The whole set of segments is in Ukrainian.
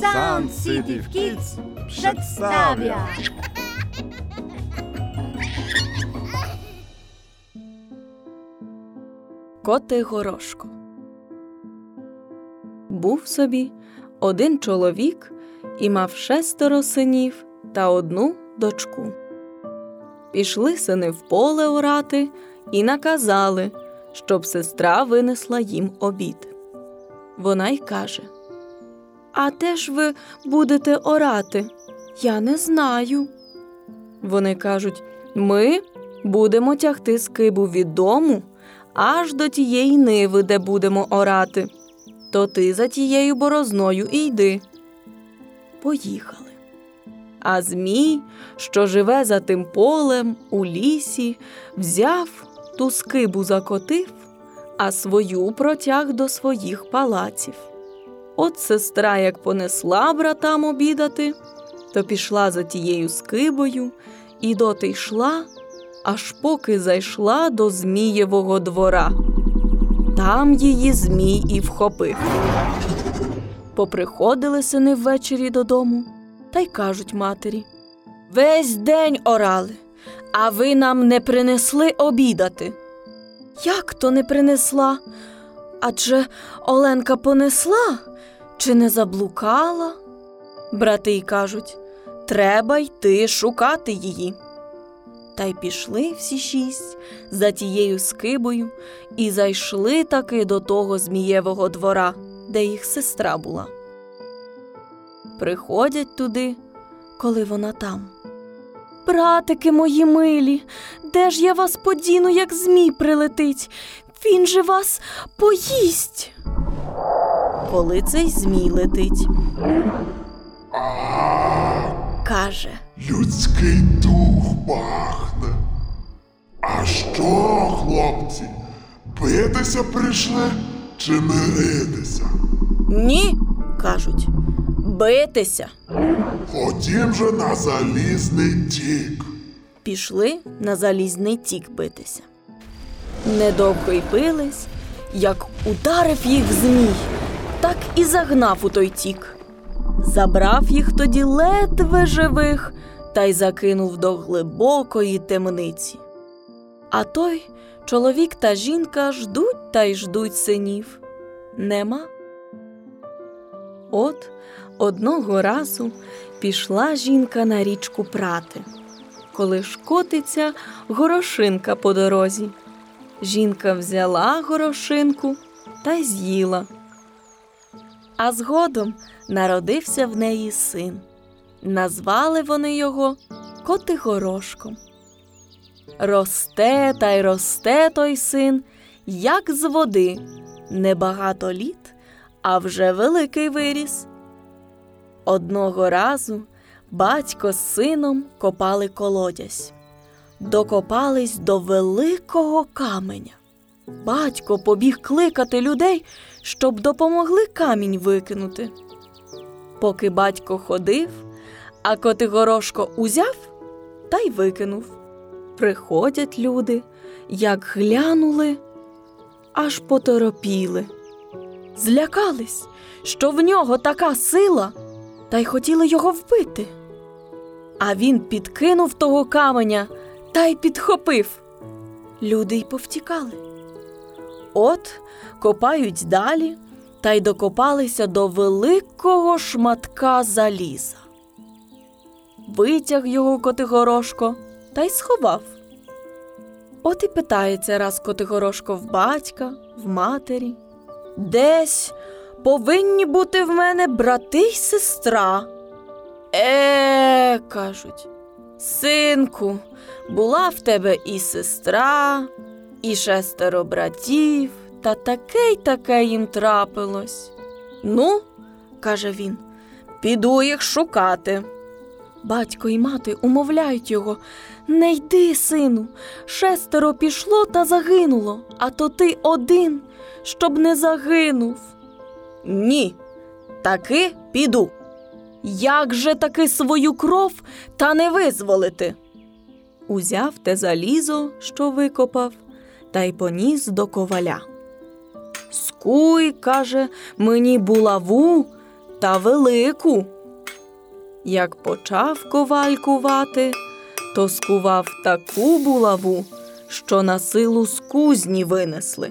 Sound City Kids przedstawia Коти горошко. Був собі один чоловік і мав шестеро синів та одну дочку. Пішли сини в поле орати і наказали, щоб сестра винесла їм обід. Вона й каже: А де ж ви будете орати? Я не знаю. Вони кажуть: Ми будемо тягти скибу від дому аж до тієї ниви, де будемо орати. То ти за тією борозною і йди. Поїхали. А Змій, що живе за тим полем у лісі, взяв ту скибу закотив, а свою протяг до своїх палаців. От сестра, як понесла братам обідати, то пішла за тією скибою і доти йшла, аж поки зайшла до Змієвого двора. Там її Змій і вхопив. Поприходили сини ввечері додому та й кажуть матері: Весь день орали, а ви нам не принесли обідати. Як то не принесла? Адже Оленка понесла чи не заблукала? Брати й кажуть, треба йти шукати її. Та й пішли всі шість за тією скибою і зайшли таки до того Змієвого двора, де їх сестра була. Приходять туди, коли вона там. Братики мої милі, де ж я вас подіну, як змій прилетить? Він же вас поїсть. Коли цей змій летить. Каже. Людський дух пахне. А що, хлопці, битися прийшли чи миритися? Ні, кажуть, битися. Ходім же на залізний тік. Пішли на залізний тік битися. Недовго й бились, як ударив їх змій, так і загнав у той тік. Забрав їх тоді ледве живих та й закинув до глибокої темниці. А той чоловік та жінка ждуть та й ждуть синів. Нема. От одного разу пішла жінка на річку прати, коли ж котиться горошинка по дорозі. Жінка взяла горошинку та з'їла. А згодом народився в неї син. Назвали вони його Котигорошком. Росте та й росте той син, як з води, небагато літ, а вже великий виріс. Одного разу батько з сином копали колодязь, докопались до великого каменя. Батько побіг кликати людей, щоб допомогли камінь викинути. Поки батько ходив, а Котигорошко узяв та й викинув. Приходять люди, як глянули, аж поторопіли. Злякались, що в нього така сила, та й хотіли його вбити. А він підкинув того каменя та й підхопив. Люди й повтікали. От копають далі та й докопалися до великого шматка заліза. Витяг його Котигорошко та й сховав. От і питається раз Котигорошко в батька, в матері. Десь повинні бути в мене брати й сестра. Е, кажуть, синку, була в тебе і сестра, і шестеро братів, та таке й таке їм трапилось. Ну, каже він. Піду їх шукати. Батько і мати умовляють його Не йди, сину, шестеро пішло та загинуло, а то ти один, щоб не загинув. Ні, таки піду. Як же таки свою кров та не визволити? Узяв те залізо, що викопав, та й поніс до коваля. Скуй, каже, мені булаву та велику. Як почав коваль кувати, то скував таку булаву, що на силу з кузні винесли.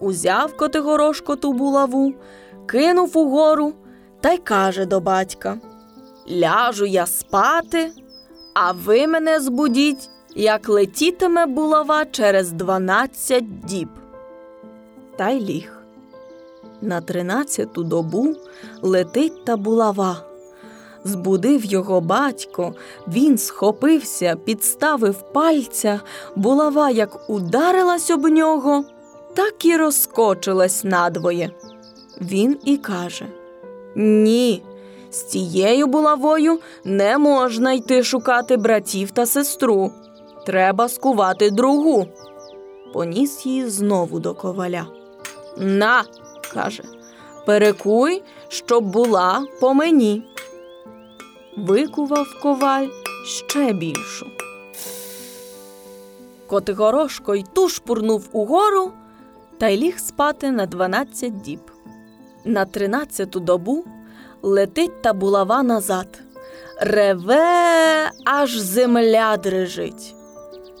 Узяв Котигорошко ту булаву, кинув угору та й каже до батька: Ляжу я спати, а ви мене збудіть, як летітиме булава через дванадцять діб. Та й ліг. На тринадцяту добу летить та булава. Збудив його батько, він схопився, підставив пальця, булава як ударилась об нього, так і розкочилась надвоє. Він і каже: Ні, з цією булавою не можна йти шукати братів та сестру. Треба скувати другу. Поніс її знову до коваля. На, каже, перекуй, щоб була по мені. Викував коваль ще більшу. Котигорошко й ту шпурнув угору та й ліг спати на дванадцять діб. На тринадцяту добу летить та булава назад. Реве, аж земля дрижить.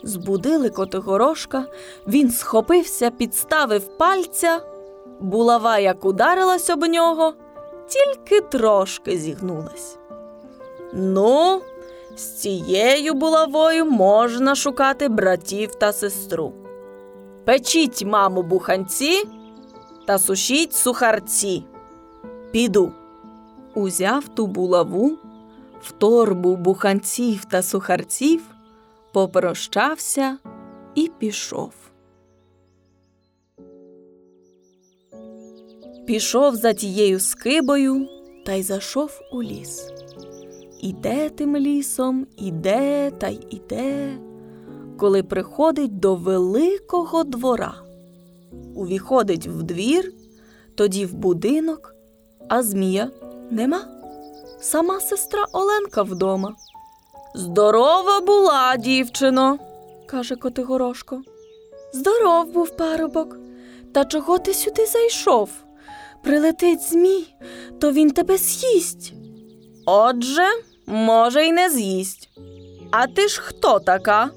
Збудили Котигорошка, він схопився, підставив пальця. Булава, як ударилась об нього, тільки трошки зігнулась. Ну, з цією булавою можна шукати братів та сестру. Печіть, маму, буханці та сушіть сухарці. Піду. Узяв ту булаву, в торбу буханців та сухарців, попрощався і пішов. Пішов за тією скибою та й зайшов у ліс. Іде тим лісом, іде та й іде, коли приходить до великого двора. Увіходить в двір, тоді в будинок, а змія нема. Сама сестра Оленка вдома. Здорова була, дівчино, каже Котигорошко. Здоров був парубок. Та чого ти сюди зайшов? Прилетить змій, то він тебе з'їсть. Отже, може, й не з'їсть. А ти ж хто така?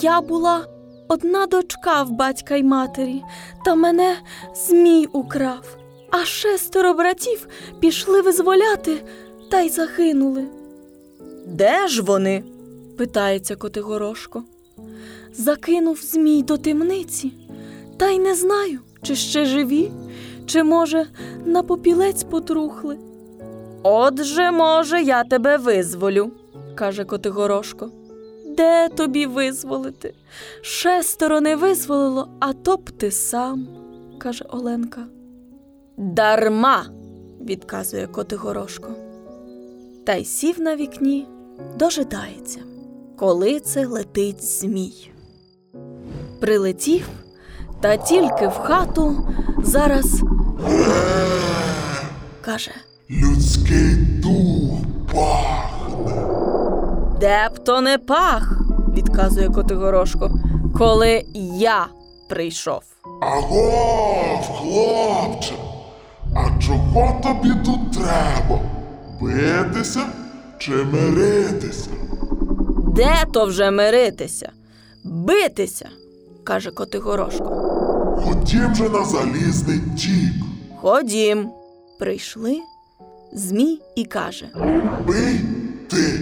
Я була одна дочка в батька й матері, та мене змій украв, а шестеро братів пішли визволяти та й загинули. Де ж вони? питається Котигорошко. Закинув змій до темниці, та й не знаю, чи ще живі, чи, може, на попілець потрухли. Отже, може, я тебе визволю, каже Котигорошко. Де тобі визволити? Шестеро не визволило, а то б ти сам, каже Оленка. Дарма, відказує Котигорошко. Та й сів на вікні, дожидається, коли це летить змій. Прилетів, та тільки в хату зараз каже. Людський дух пахне. Де б то не пах, відказує Котигорошко, коли я прийшов. Агов, хлопче, а чого тобі тут треба? Битися чи миритися? Де то вже миритися? Битися, каже Котигорошко. Ходім же на залізний тік. Ходім. Прийшли Змій і каже: Бий ти.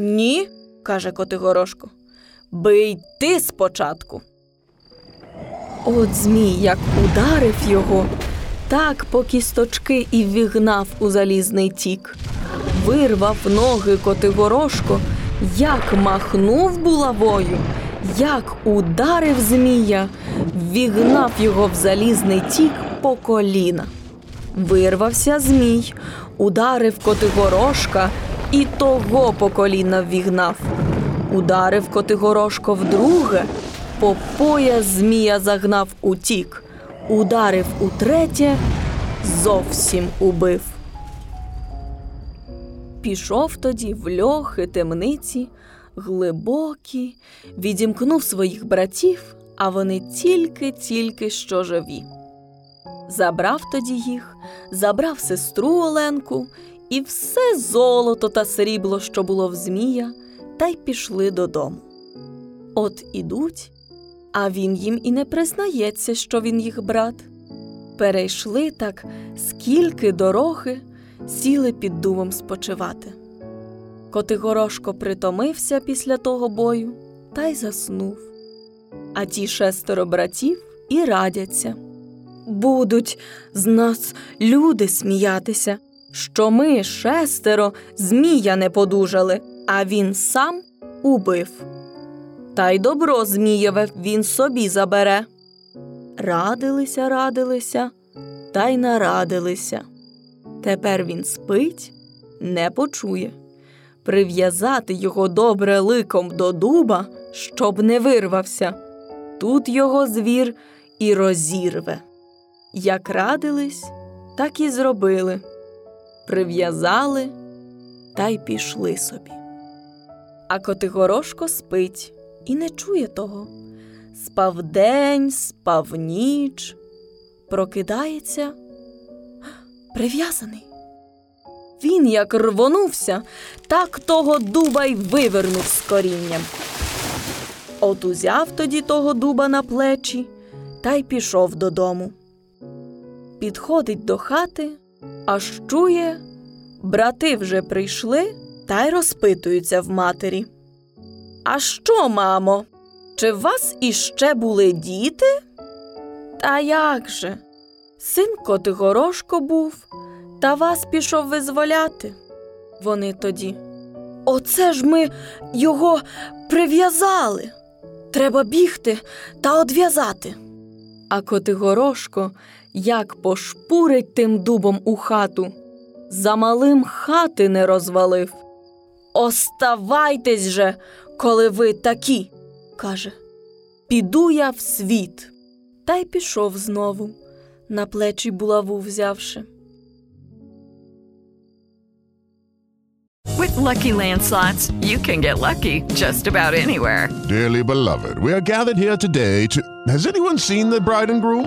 Ні, каже Котигорошко. Бий ти спочатку. От Змій як ударив його, так по кісточки і ввігнав у залізний тік, вирвав ноги Котигорошко, як махнув булавою, як ударив Змія, ввігнав його в залізний тік по коліна. Вирвався змій, ударив Котигорошка і того по коліна ввігнав. Ударив Котигорошко вдруге, по пояс змія загнав утік, ударив утретє, зовсім убив. Пішов тоді в льохи темниці, глибокі, відімкнув своїх братів, а вони тільки-тільки що живі. Забрав тоді їх, забрав сестру Оленку і все золото та срібло, що було в Змія, та й пішли додому. От ідуть, а він їм і не признається, що він їх брат. Перейшли так, скільки дороги, сіли під дубом спочивати. Котигорошко притомився після того бою та й заснув. А ті шестеро братів і радяться. Будуть з нас люди сміятися, що ми шестеро змія не подужали, а він сам убив. Та й добро Змієве він собі забере. Радилися, радилися, та й нарадилися. Тепер він спить, не почує. Прив'язати його добре ликом до дуба, щоб не вирвався. Тут його звір і розірве. Як радились, так і зробили. Прив'язали та й пішли собі. А Котигорошко спить і не чує того. Спав день, спав ніч, прокидається, прив'язаний. Він як рвонувся, так того дуба й вивернув з корінням. От узяв тоді того дуба на плечі та й пішов додому. Підходить до хати, аж чує, брати вже прийшли та й розпитуються в матері. А що, мамо? Чи в вас іще були діти? Та як же? Син Котигорошко був, та вас пішов визволяти. Вони тоді. Оце ж ми його прив'язали. Треба бігти та одв'язати. А Котигорошко як пошпурить тим дубом у хату. За малим хати не розвалив. Оставайтесь же, коли ви такі, каже. Піду я в світ. Та й пішов знову, на плечі булаву взявши. With Lucky Land slots, you can get lucky just about anywhere. Dearly beloved, we are gathered here today to. Has anyone seen the bride and groom?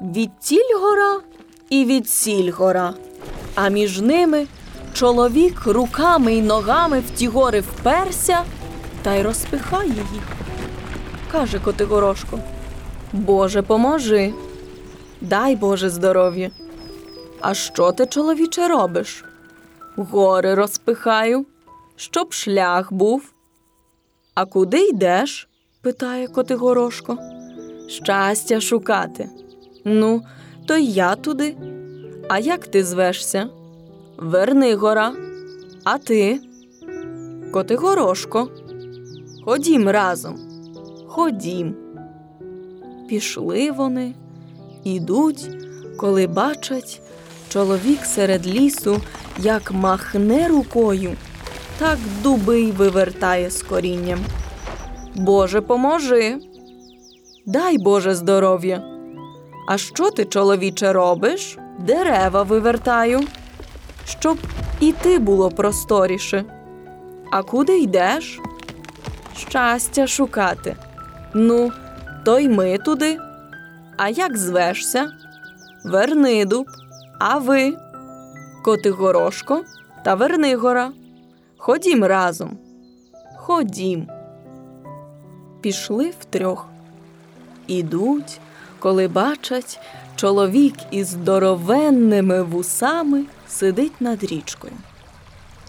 відтіль гора і відсіль гора, а між ними чоловік руками й ногами в ті гори вперся та й розпихає їх. Каже Котигорошко, Боже, поможи, дай Боже здоров'я. А що ти, чоловіче, робиш? Гори розпихаю, щоб шлях був. А куди йдеш? питає Котигорошко. Щастя шукати. Ну, то й я туди. А як ти звешся? Вернигора. А ти? Котигорошко. Ходім разом. Ходім. Пішли вони, ідуть, коли бачать, чоловік серед лісу, як махне рукою, так дуби й вивертає з корінням. Боже, поможи. Дай Боже здоров'я. А що ти, чоловіче, робиш? Дерева вивертаю, щоб і ти було просторіше. А куди йдеш? Щастя шукати. Ну, то й ми туди. А як звешся? Вернидуб. А ви? Котигорошко та Вернигора. Ходім разом. Ходім. Пішли втрьох. Ідуть, коли бачать, чоловік із здоровенними вусами сидить над річкою.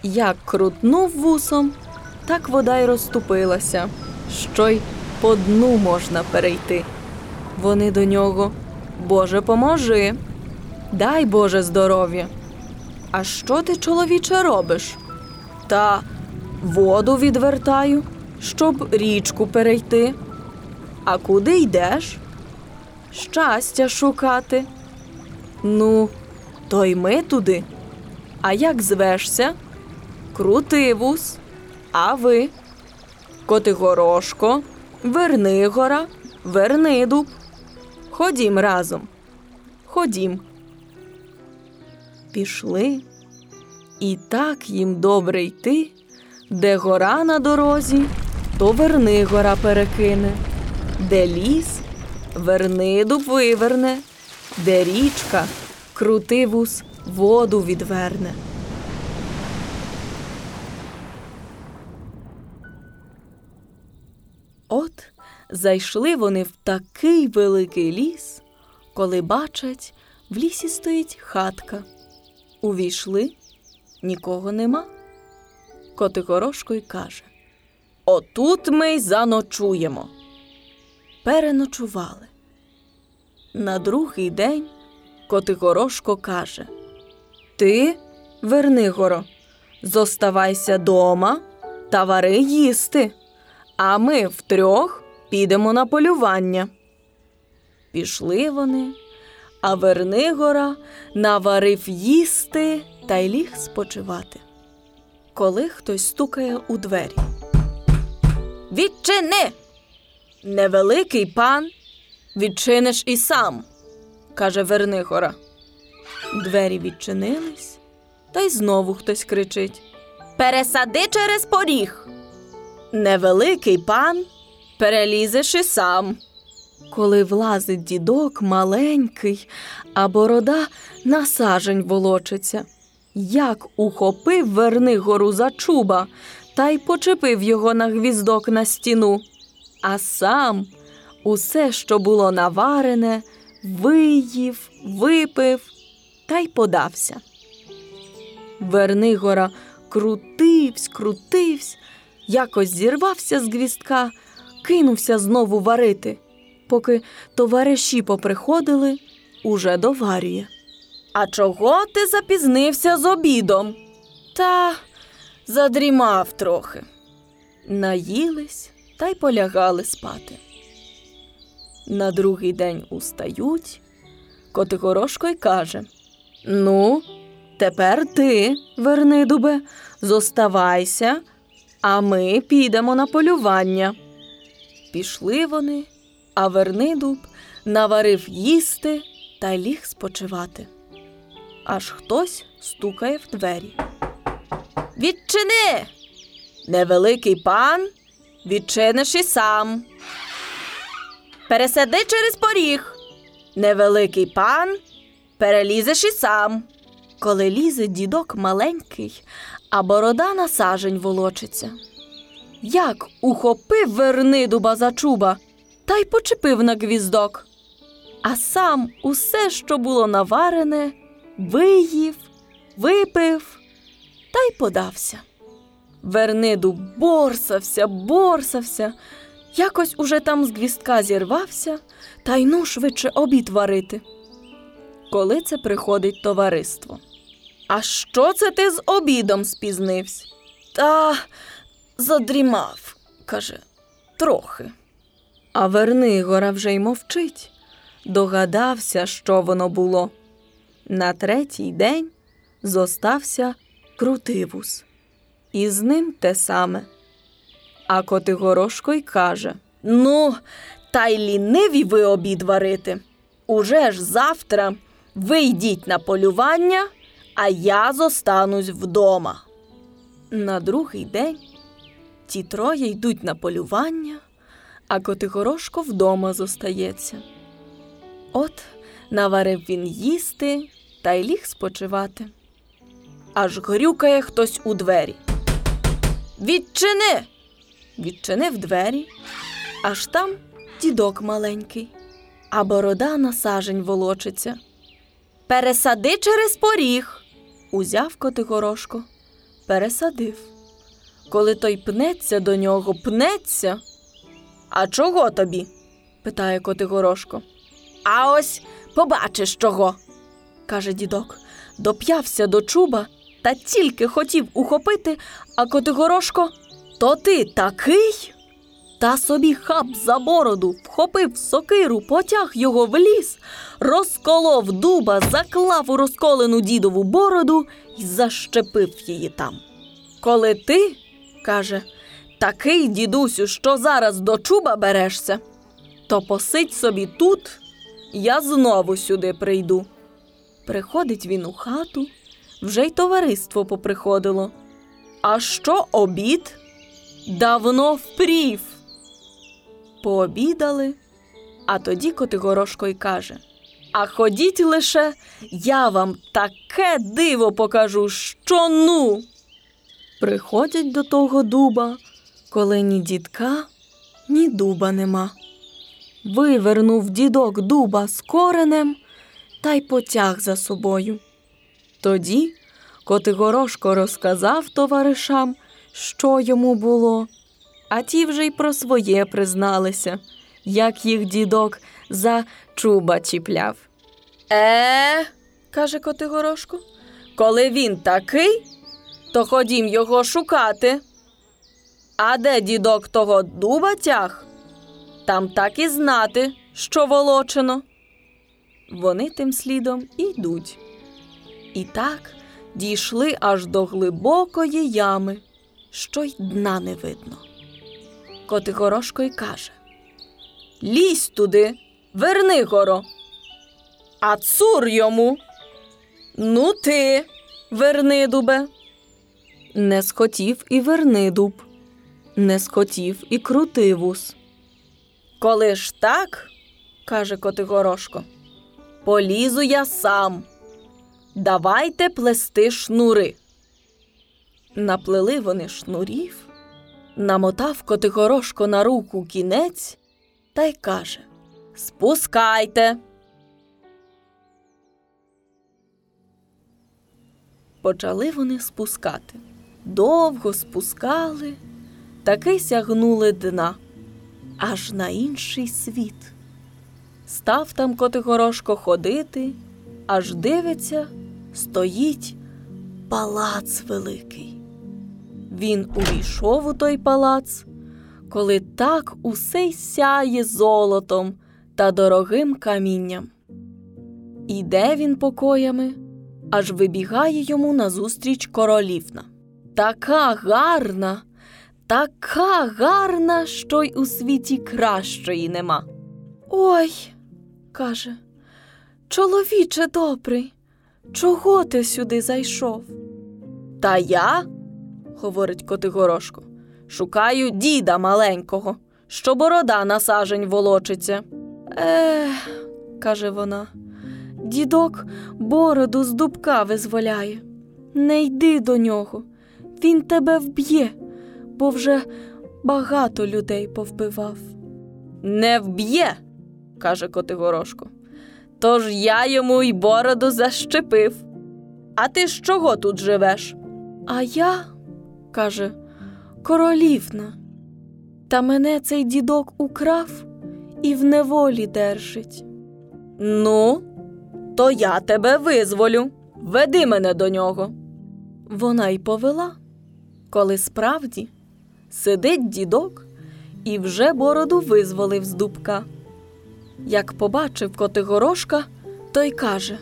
Як крутнув вусом, так вода й розступилася, що й по дну можна перейти. Вони до нього, Боже, поможи, дай Боже здоров'я. А що ти, чоловіче, робиш? Та воду відвертаю, щоб річку перейти. А куди йдеш? Щастя шукати. Ну, то й ми туди. А як звешся? Крутивус. А ви? Котигорошко, Вернигора, Вернидуб. Ходім разом. Ходім. Пішли. І так їм добре йти, де гора на дорозі, то Вернигора перекине, де ліс, Вернидуб виверне, де річка, крутивус воду відверне. От зайшли вони в такий великий ліс, коли бачать, в лісі стоїть хатка. Увійшли, нікого нема. Котикорошко й каже Отут ми й заночуємо. Переночували. На другий день Котикорошко каже Ти, Вернигоро, зоставайся дома та вари їсти а ми втрьох підемо на полювання. Пішли вони, а Вернигора наварив їсти та й ліг спочивати. Коли хтось стукає у двері. Відчини! Невеликий пан, відчиниш і сам, каже Вернигора. Двері відчинились, та й знову хтось кричить Пересади через поріг. Невеликий пан перелізеш і сам. Коли влазить дідок маленький, а борода на сажень волочиться, як ухопив Вернигору за чуба та й почепив його на гвіздок на стіну, а сам усе, що було наварене, виїв, випив та й подався. Вернигора крутивсь, крутивсь якось зірвався з гвістка, кинувся знову варити, поки товариші поприходили, уже доварює. А чого ти запізнився з обідом? Та задрімав трохи. Наїлись та й полягали спати. На другий день устають, Котигорошко й каже Ну, тепер ти, Вернидубе, зоставайся а ми підемо на полювання. Пішли вони, а Вернидуб наварив їсти та ліг спочивати. Аж хтось стукає в двері. Відчини! Невеликий пан, відчиниш і сам. Пересади через поріг. Невеликий пан, перелізеш і сам. Коли лізе дідок маленький, а борода на сажень волочиться. Як ухопив Вернидуба за чуба та й почепив на гвіздок, а сам усе, що було наварене, виїв, випив та й подався. Вернидуб борсався, борсався, якось уже там з гвіздка зірвався та й ну швидше обід варити. Коли це приходить товариство. А що це ти з обідом спізнився? Та задрімав, каже, трохи. А Вернигора вже й мовчить. Догадався, що воно було. На третій день зостався крутивус, і з ним те саме. А Котигорошко й каже Ну, та й ліниві ви обід варити. Уже ж завтра ви йдіть на полювання а я зостанусь вдома. На другий день ті троє йдуть на полювання, а Котигорошко вдома зостається. От наварив він їсти та й ліг спочивати. Аж грюкає хтось у двері. Відчини! Відчинив двері, аж там дідок маленький. а борода на сажень волочиться. Пересади через поріг. Узяв Котигорошко, пересадив. Коли той пнеться до нього, пнеться. А чого тобі? питає Котигорошко. А ось побачиш чого, каже дідок. Доп'явся до чуба та тільки хотів ухопити, а Котигорошко, то ти такий? Та собі хап за бороду, вхопив сокиру, потяг його в ліс, розколов дуба, заклав у розколену дідову бороду і защепив її там. Коли ти, каже, такий дідусю, що зараз до чуба берешся, то посидь собі тут, я знову сюди прийду. Приходить він у хату, вже й товариство поприходило. А що обід? Давно впрів. Пообідали, а тоді Котигорошко й каже: А ходіть лише, я вам таке диво покажу, що ну. Приходять до того дуба, коли ні дідка, ні дуба нема. Вивернув дідок дуба з коренем та й потяг за собою. Тоді Котигорошко розказав товаришам, що йому було, а ті вже й про своє призналися, як їх дідок за чуба чіпляв. Е, каже Котигорошко, коли він такий, то ходім його шукати. А де дідок того дуба тяг? Там так і знати, що волочено. Вони тим слідом і йдуть. І так дійшли аж до глибокої ями, що й дна не видно. Котигорошко й каже Лізь туди, верни горо. А цур йому. Ну ти, верни дубе. Не схотів і верни дуб, не схотів і крутивус. Коли ж так, каже Котигорошко, полізу я сам. Давайте плести шнури. Наплели вони шнурів, намотав Котигорошко на руку кінець та й каже Спускайте. Почали вони спускати. Довго спускали, таки сягнули дна, аж на інший світ. Став там Котигорошко ходити, аж дивиться, стоїть палац великий. Він увійшов у той палац, коли так усе й сяє золотом та дорогим камінням. Іде він покоями, аж вибігає йому назустріч королівна. Така гарна, така гарна, що й у світі кращої нема. Ой, каже, чоловіче добрий, чого ти сюди зайшов? Та я, говорить Котигорошко, шукаю діда маленького, що борода на сажень волочиться. Ех, каже вона, дідок бороду з дубка визволяє. Не йди до нього, він тебе вб'є, бо вже багато людей повбивав. Не вб'є, каже Котигорошко. Тож я йому й бороду защепив. А ти з чого тут живеш? А я, каже, королівна. Та мене цей дідок украв і в неволі держить. Ну, то я тебе визволю. Веди мене до нього. Вона й повела, коли справді сидить дідок і вже бороду визволив з дубка. Як побачив Котигорошка, той каже: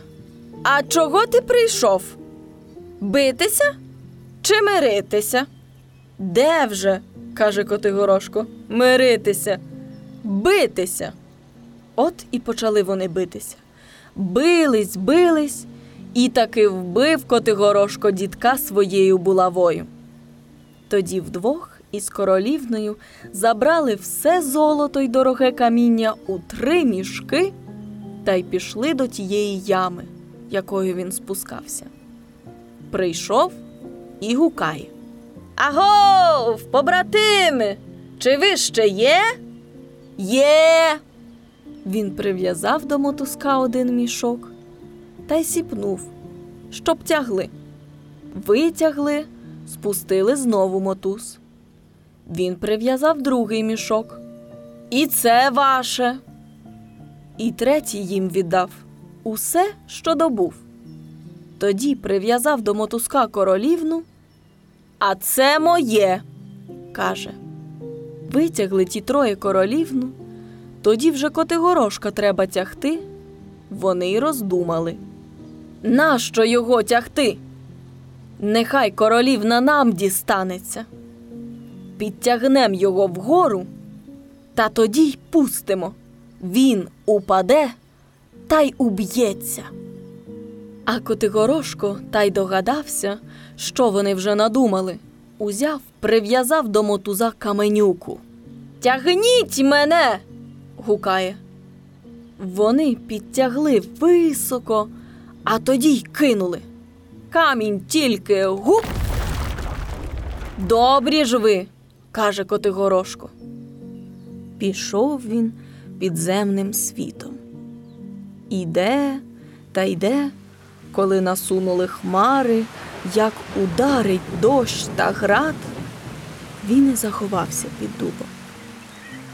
А чого ти прийшов? Битися чи миритися? Де вже? каже Котигорошко, миритися, битися. От і почали вони битися. Бились, бились, і таки вбив Котигорошко дідка своєю булавою. Тоді вдвох із королівною забрали все золото й дороге каміння у три мішки та й пішли до тієї ями, якою він спускався. Прийшов і гукає. Агов, побратими, чи ви ще є? Є. Він прив'язав до мотузка один мішок та й сіпнув, щоб тягли. Витягли, спустили знову мотуз. Він прив'язав другий мішок. І це ваше. І третій їм віддав усе, що добув. Тоді прив'язав до мотузка королівну. А це моє, каже. Витягли ті троє королівну, тоді вже Котигорошка треба тягти. Вони й роздумали. Нащо його тягти? Нехай королівна нам дістанеться. Підтягнем його вгору, та тоді й пустимо. Він упаде та й уб'ється. А Котигорошко та й догадався, що вони вже надумали. Узяв, прив'язав до мотуза каменюку. Тягніть мене. гукає. Вони підтягли високо, а тоді й кинули. Камінь тільки гуп. Добрі ж ви, каже Котигорошко. Пішов він підземним світом. Іде та йде, коли насунули хмари, як ударить дощ та град, він і заховався під дубом.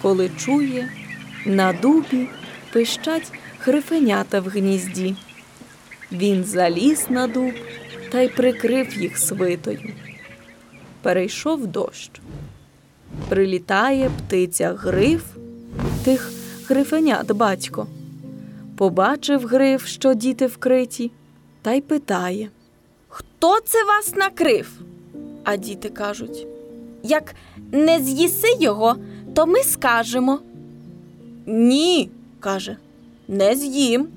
Коли чує, на дубі пищать грифенята в гнізді. Він заліз на дуб та й прикрив їх свитою. Перейшов дощ. Прилітає птиця гриф, тих грифенят батько. Побачив гриф, що діти вкриті, та й питає Хто це вас накрив? А діти кажуть Як не з'їси його, то ми скажемо. Ні, каже, не з'їм.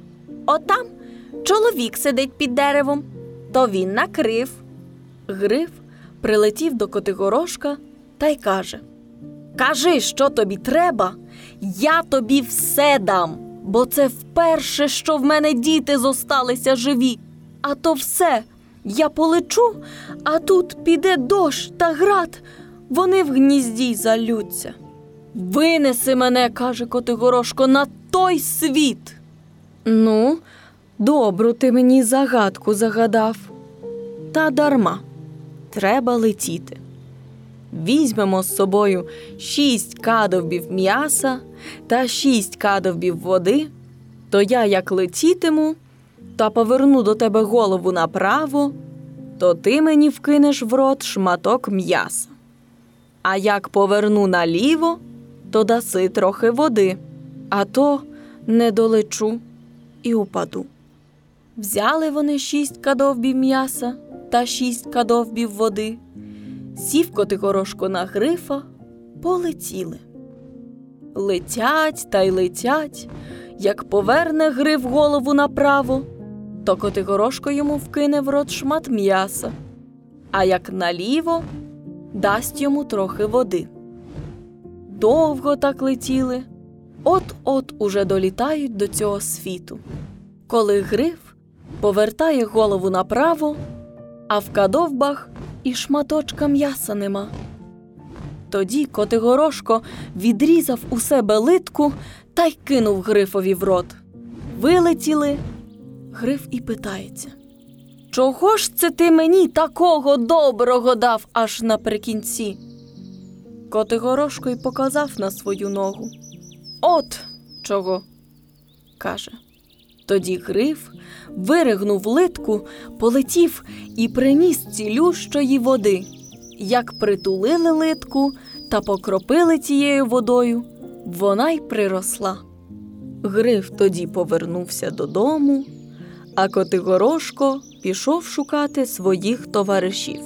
Отам чоловік сидить під деревом, то він накрив. Гриф прилетів до Котигорошка та й каже Кажи, що тобі треба, я тобі все дам, бо це вперше, що в мене діти зосталися живі. А то все, я полечу, а тут піде дощ та град, вони в гнізді залються. Винеси мене, каже Котигорошко, на той світ. Ну, добру ти мені загадку загадав. Та дарма, треба летіти. Візьмемо з собою шість кадовбів м'яса та шість кадовбів води, то я як летітиму та поверну до тебе голову направо, то ти мені вкинеш в рот шматок м'яса. А як поверну наліво, то даси трохи води, а то не долечу і упаду. Взяли вони шість кадовбів м'яса та шість кадовбів води, сів Котигорошко на грифа, полетіли. Летять та й летять, як поверне гриф голову направо, то Котигорошко йому вкине в рот шмат м'яса, а як наліво дасть йому трохи води. Довго так летіли, от-от уже долітають до цього світу. Коли гриф повертає голову направо, а в кадовбах і шматочка м'яса нема. Тоді Котигорошко відрізав у себе литку та й кинув грифові в рот. Вилетіли. Гриф і питається Чого ж це ти мені такого доброго дав аж наприкінці? Котигорошко й показав на свою ногу. От чого, каже. Тоді гриф виригнув литку, полетів і приніс цілющої води. Як притулили литку та покропили тією водою, вона й приросла. Гриф тоді повернувся додому, а Котигорошко пішов шукати своїх товаришів.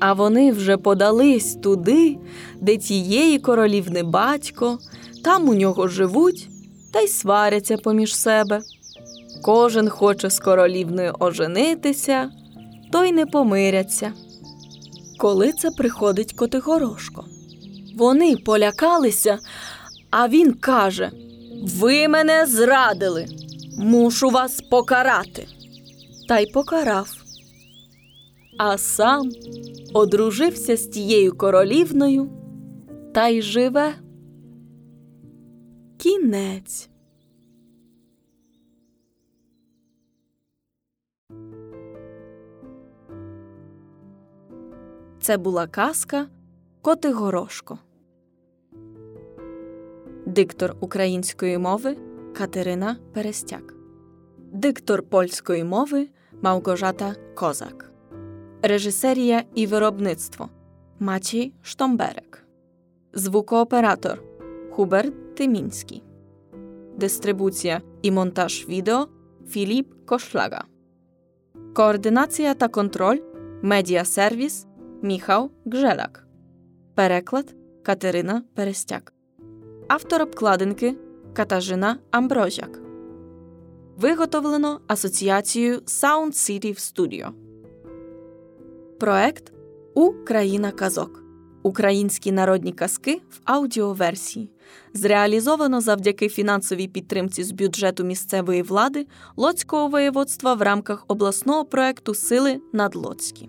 А вони вже подались туди, де тієї королівни батько, там у нього живуть та й сваряться поміж себе. Кожен хоче з королівною оженитися, то й не помиряться. Коли це приходить Котигорошко. Вони полякалися, а він каже: Ви мене зрадили, мушу вас покарати. Та й покарав. А сам одружився з тією королівною та й живе. Кінець. Це була казка Котигорошко. Диктор української мови Катерина Перестяк. Диктор польської мови Мałgorzata Козак. Режисерія і виробництво Maciej Штомберек. Звукооператор Хуберт Тимінський. Дистрибуція і монтаж відео Філіп Кошлага. Координація та контроль Медіасервіс Міхał Гжелак. Переклад Катерина Перестяк. Автор обкладинки Катажина Амброзяк. Виготовлено Асоціацією Sound City Studio. Проект Україна казок. Українські народні казки в аудіоверсії. Зреалізовано завдяки фінансовій підтримці з бюджету місцевої влади Лоцького воєводства в рамках обласного проекту Сили надлоцькі.